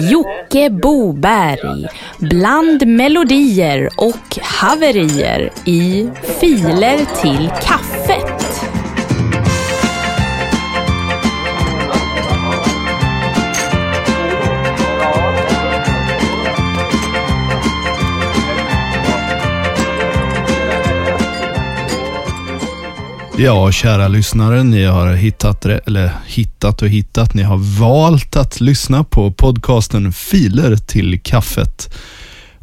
Jocke Boberg bland melodier och haverier i Filer till kaffet. Ja, kära lyssnare, ni har hittat, eller hittat och hittat, ni har valt att lyssna på podcasten Filer till kaffet.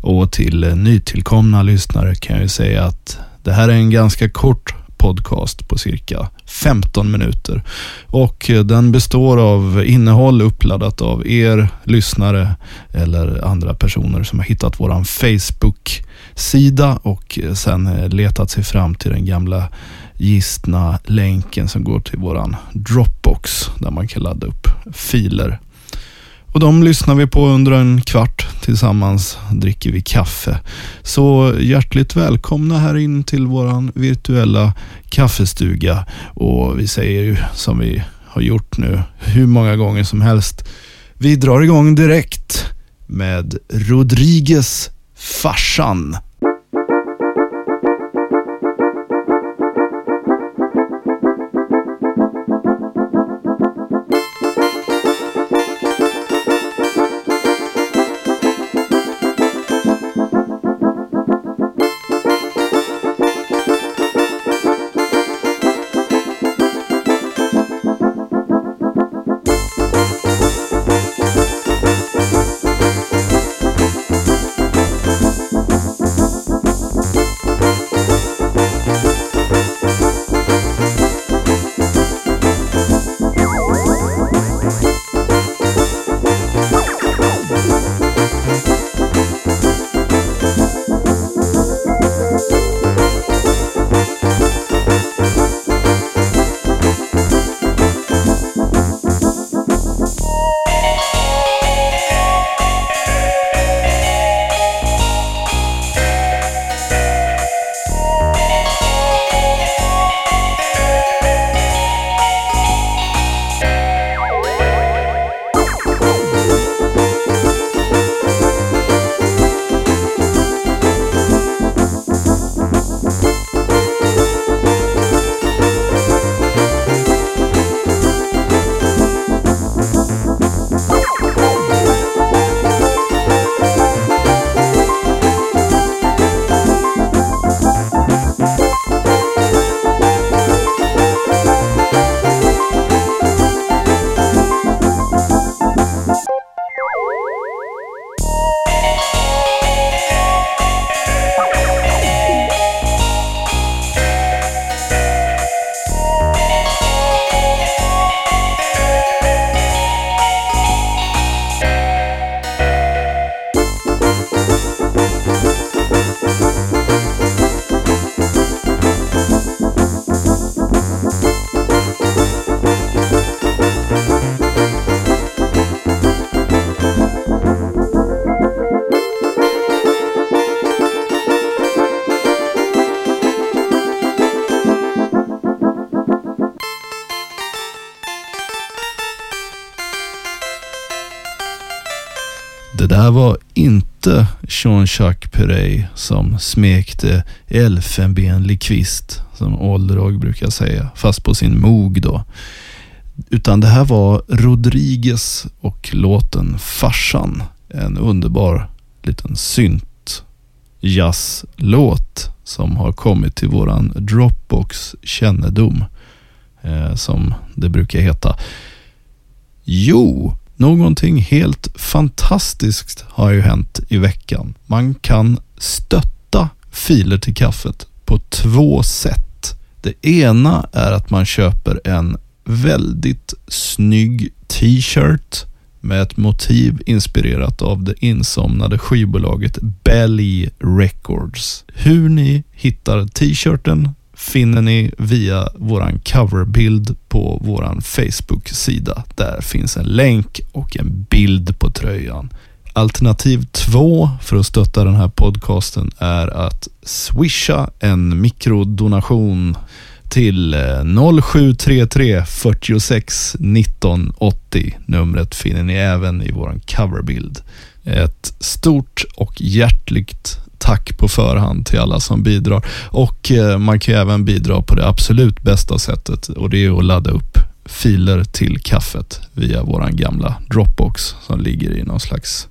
Och till nytillkomna lyssnare kan jag säga att det här är en ganska kort podcast på cirka 15 minuter. Och den består av innehåll uppladdat av er lyssnare eller andra personer som har hittat våran Facebook-sida och sen letat sig fram till den gamla gistna länken som går till våran Dropbox där man kan ladda upp filer. Och De lyssnar vi på under en kvart. Tillsammans dricker vi kaffe. Så hjärtligt välkomna här in till våran virtuella kaffestuga. Och Vi säger ju som vi har gjort nu hur många gånger som helst. Vi drar igång direkt med Rodriguez farsan. Det här var inte Jean-Jacques Perey som smekte elfenbenlig kvist, som Olderog brukar säga, fast på sin mog då. Utan det här var Rodriguez och låten Farsan. En underbar liten synt jazzlåt som har kommit till våran Dropbox kännedom. Eh, som det brukar heta. Jo, Någonting helt fantastiskt har ju hänt i veckan. Man kan stötta filer till kaffet på två sätt. Det ena är att man köper en väldigt snygg t-shirt med ett motiv inspirerat av det insomnade skivbolaget Belly Records. Hur ni hittar t-shirten finner ni via våran coverbild på våran Facebook-sida. Där finns en länk och en bild på tröjan. Alternativ två för att stötta den här podcasten är att swisha en mikrodonation till 0733 46 19 80. Numret finner ni även i vår coverbild. Ett stort och hjärtligt tack på förhand till alla som bidrar. Och eh, man kan även bidra på det absolut bästa sättet och det är att ladda upp filer till kaffet via våran gamla Dropbox som ligger i någon slags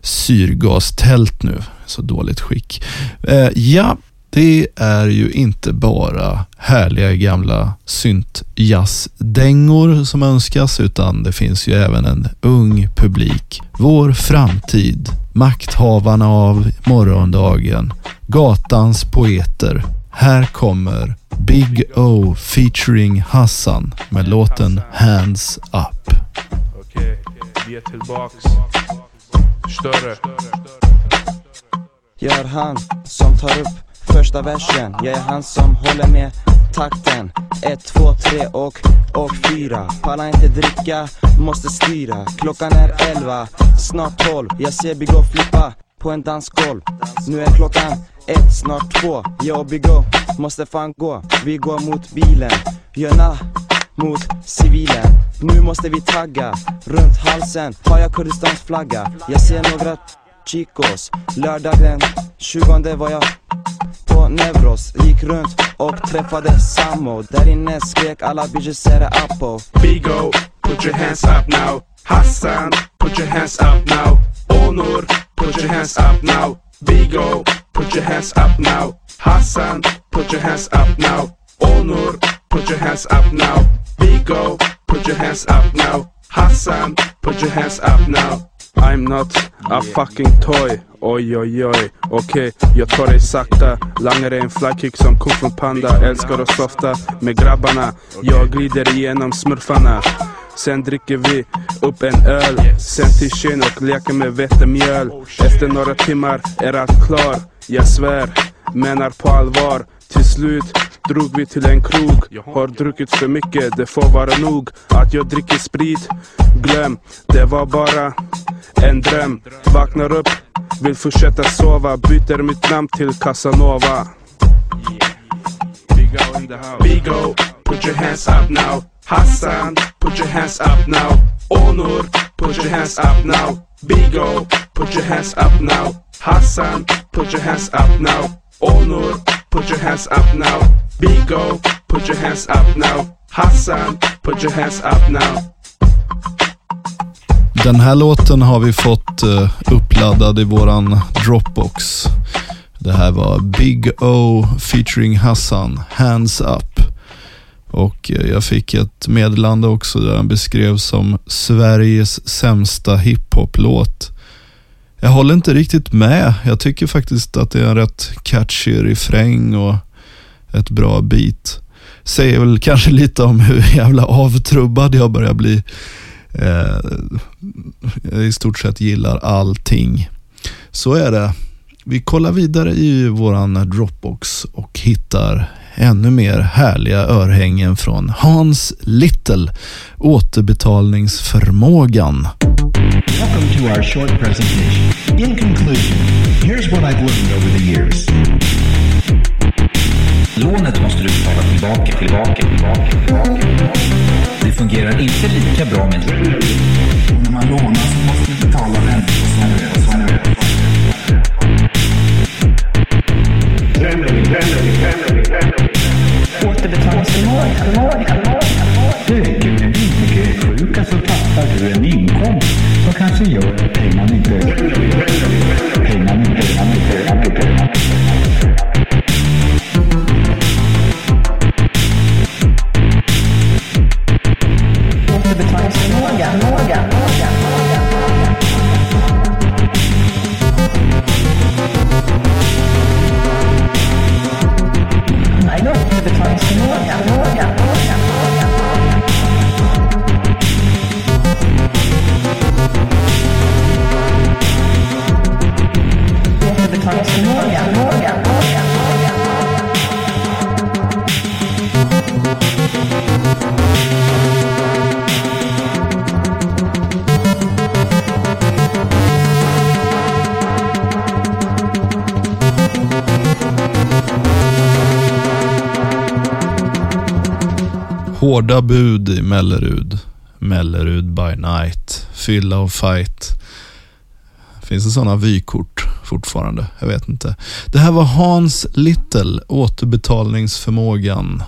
syrgastält nu. Så dåligt skick. Eh, ja, det är ju inte bara härliga gamla syntjazzdängor som önskas utan det finns ju även en ung publik. Vår framtid, makthavarna av morgondagen, gatans poeter. Här kommer Big O featuring Hassan med låten Hands Up. Okej, vi är tillbaks. Större. Jag är han som tar upp första versen Jag är han som håller med takten. Ett, två, tre och, och fyra. Pallar inte dricka, måste styra. Klockan är elva, snart tolv. Jag ser Big O flippa på en dansgolv. Nu är klockan ett, snart två. Jag och Big O måste fan gå. Vi går mot bilen Jöna mot civilen. Nu måste vi tagga Runt halsen. Har jag Kurdistans flagga? Jag ser några chicos lördagen. 20 var jag på Gick runt och träffade Samo Där inne skrek alla bitches är det Bigo, put your hands up now. Hassan, put your hands up now. Onur, put your hands up now. Bigo, put your hands up now. Hassan, put your hands up now. Onur, put your hands up now. Bigo, put your hands up now. Hassan, put your hands up now. I'm not a fucking toy, oj oj oj. Okej, jag tar dig sakta. Langar dig en flykick som Kung Panda. Älskar att softa med grabbarna. Jag glider igenom smurfarna. Sen dricker vi upp en öl. Sen till Shin och leker med vetemjöl. Efter några timmar är allt klar. Jag svär, menar på allvar. Till slut drog vi till en krog. Har druckit för mycket, det får vara nog. Att jag dricker sprit, glöm. Det var bara en dröm. Vaknar upp, vill fortsätta sova. Byter mitt namn till Casanova. Bigo, put your hands up now. Hassan, put your hands up now. Onur, put your hands up now. Bigo, put your hands up now. Hassan, put your hands up now. Onur, put your hands up now Bigo, put your hands up now Hassan, put your hands up now Den här låten har vi fått eh, uppladdad i våran Dropbox. Det här var Big O featuring Hassan, Hands Up. Och eh, jag fick ett meddelande också där han beskrevs som Sveriges sämsta hiphop-låt. Jag håller inte riktigt med. Jag tycker faktiskt att det är en rätt catchy refräng och ett bra beat. Säger väl kanske lite om hur jävla avtrubbad jag börjar bli eh, i stort sett gillar allting. Så är det. Vi kollar vidare i våran Dropbox och hittar ännu mer härliga örhängen från Hans Little, återbetalningsförmågan. Welcome to our short presentation. In conclusion, here's what I've learned over the years. Lånet måste du betala tillbaka, tillbaka, tillbaka, tillbaka. Det fungerar inte lika bra med När man lånar så måste du betala räntor och så vidare, och så vidare. Räcker med vintersjuka så tappar du en inkomst som kanske gör att pengarna inte... Pengarna inte... Pengarna inte... Pengarna inte... Hårda bud i Mellerud. Mellerud by night. Fylla och fight. Finns det sådana vykort fortfarande? Jag vet inte. Det här var Hans Little, återbetalningsförmågan.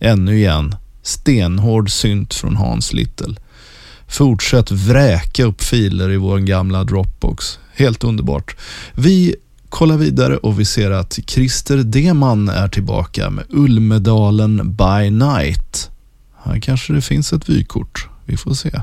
Ännu igen. Stenhård synt från Hans Little. Fortsätt vräka upp filer i vår gamla Dropbox. Helt underbart. Vi kollar vidare och vi ser att Christer Deman är tillbaka med Ulmedalen by night. Här kanske det finns ett vykort. Vi får se.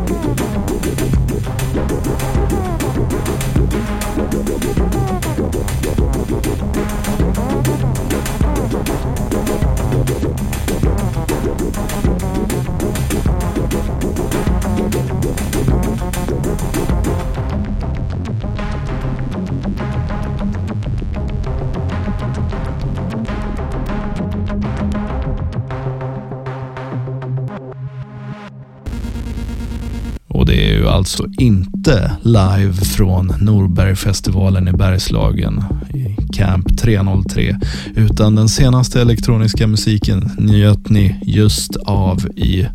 alltså inte live från Norbergfestivalen i Bergslagen i Camp 303 utan den senaste elektroniska musiken njöt ni just av i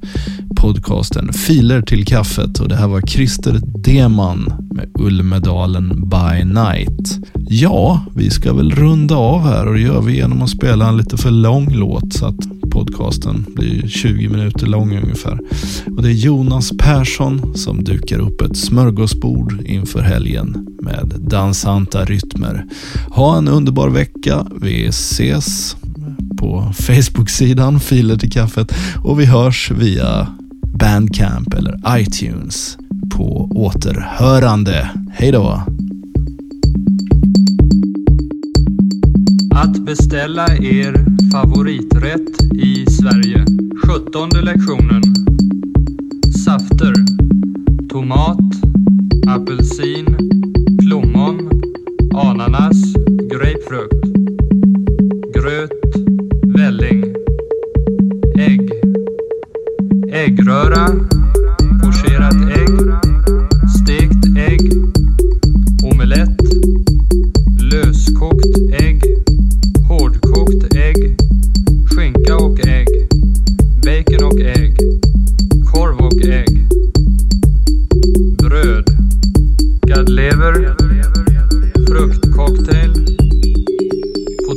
podcasten Filer till kaffet och det här var Christer Deman med Ulmedalen by night. Ja, vi ska väl runda av här och det gör vi genom att spela en lite för lång låt så att podcasten blir 20 minuter lång ungefär. Och det är Jonas Persson som dukar upp ett smörgåsbord inför helgen med dansanta rytmer. Ha en underbar vecka. Vi ses på Facebook-sidan Filer till kaffet och vi hörs via Bandcamp eller iTunes på återhörande. Hej då! Att beställa er favoriträtt i Sverige. Sjuttonde lektionen.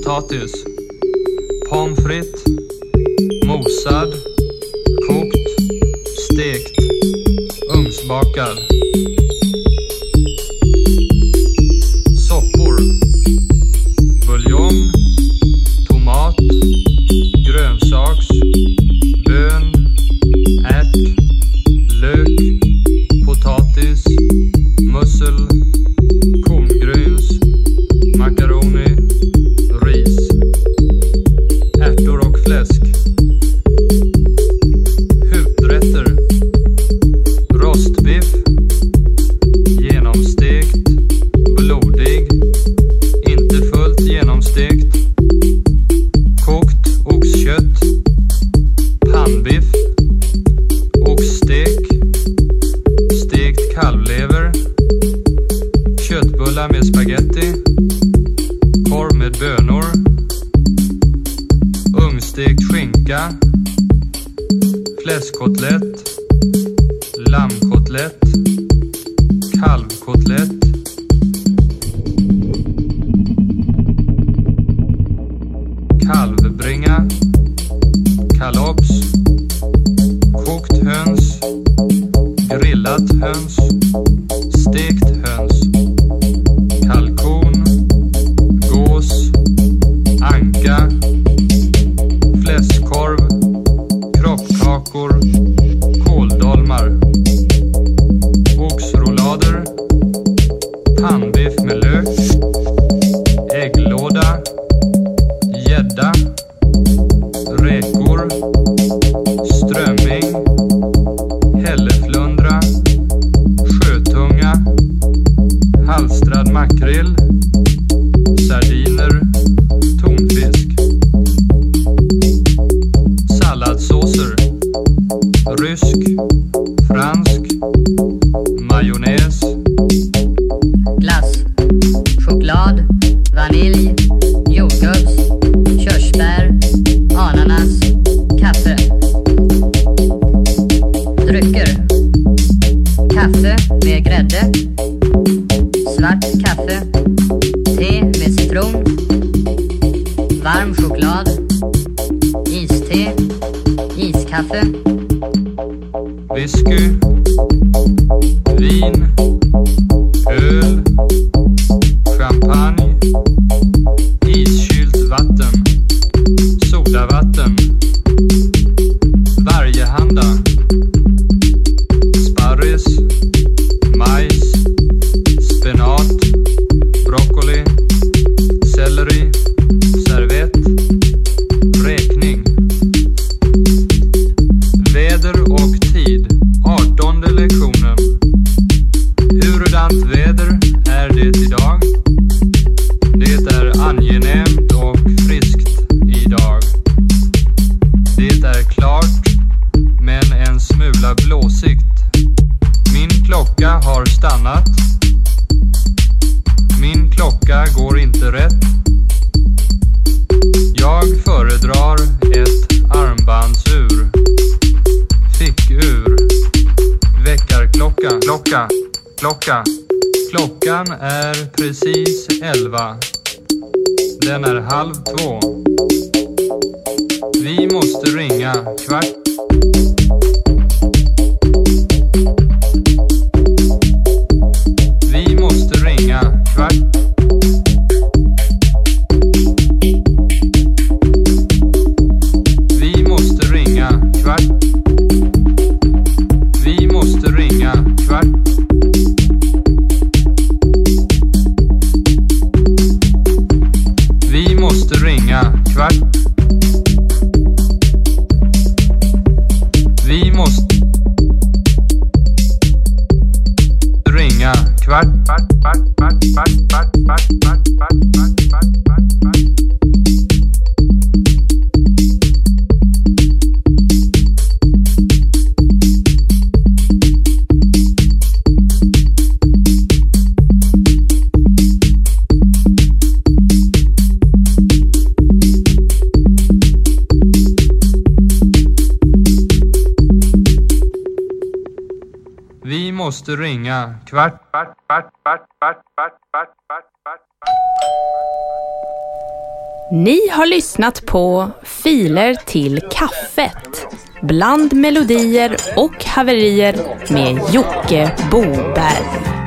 Potatis. Pommes frites. Mosad. Kokt. Stekt. Ugnsbakad. Svart kaffe. Te med citron. Varm choklad. Iste. Iskaffe. whisky, Klocka, Klocka. Klocka. Klockan är precis elva. Den är halv två. Vi måste ringa kvart. måste ringa kvart. Vi måste ringa kvart. kvart, kvart, kvart, kvart, kvart, kvart. Vi måste ringa kvart, kvart, kvart, kvart, kvart, kvart, kvart, kvart, kvart. Ni har lyssnat på Filer till kaffet. Bland melodier och haverier med Jocke Boberg.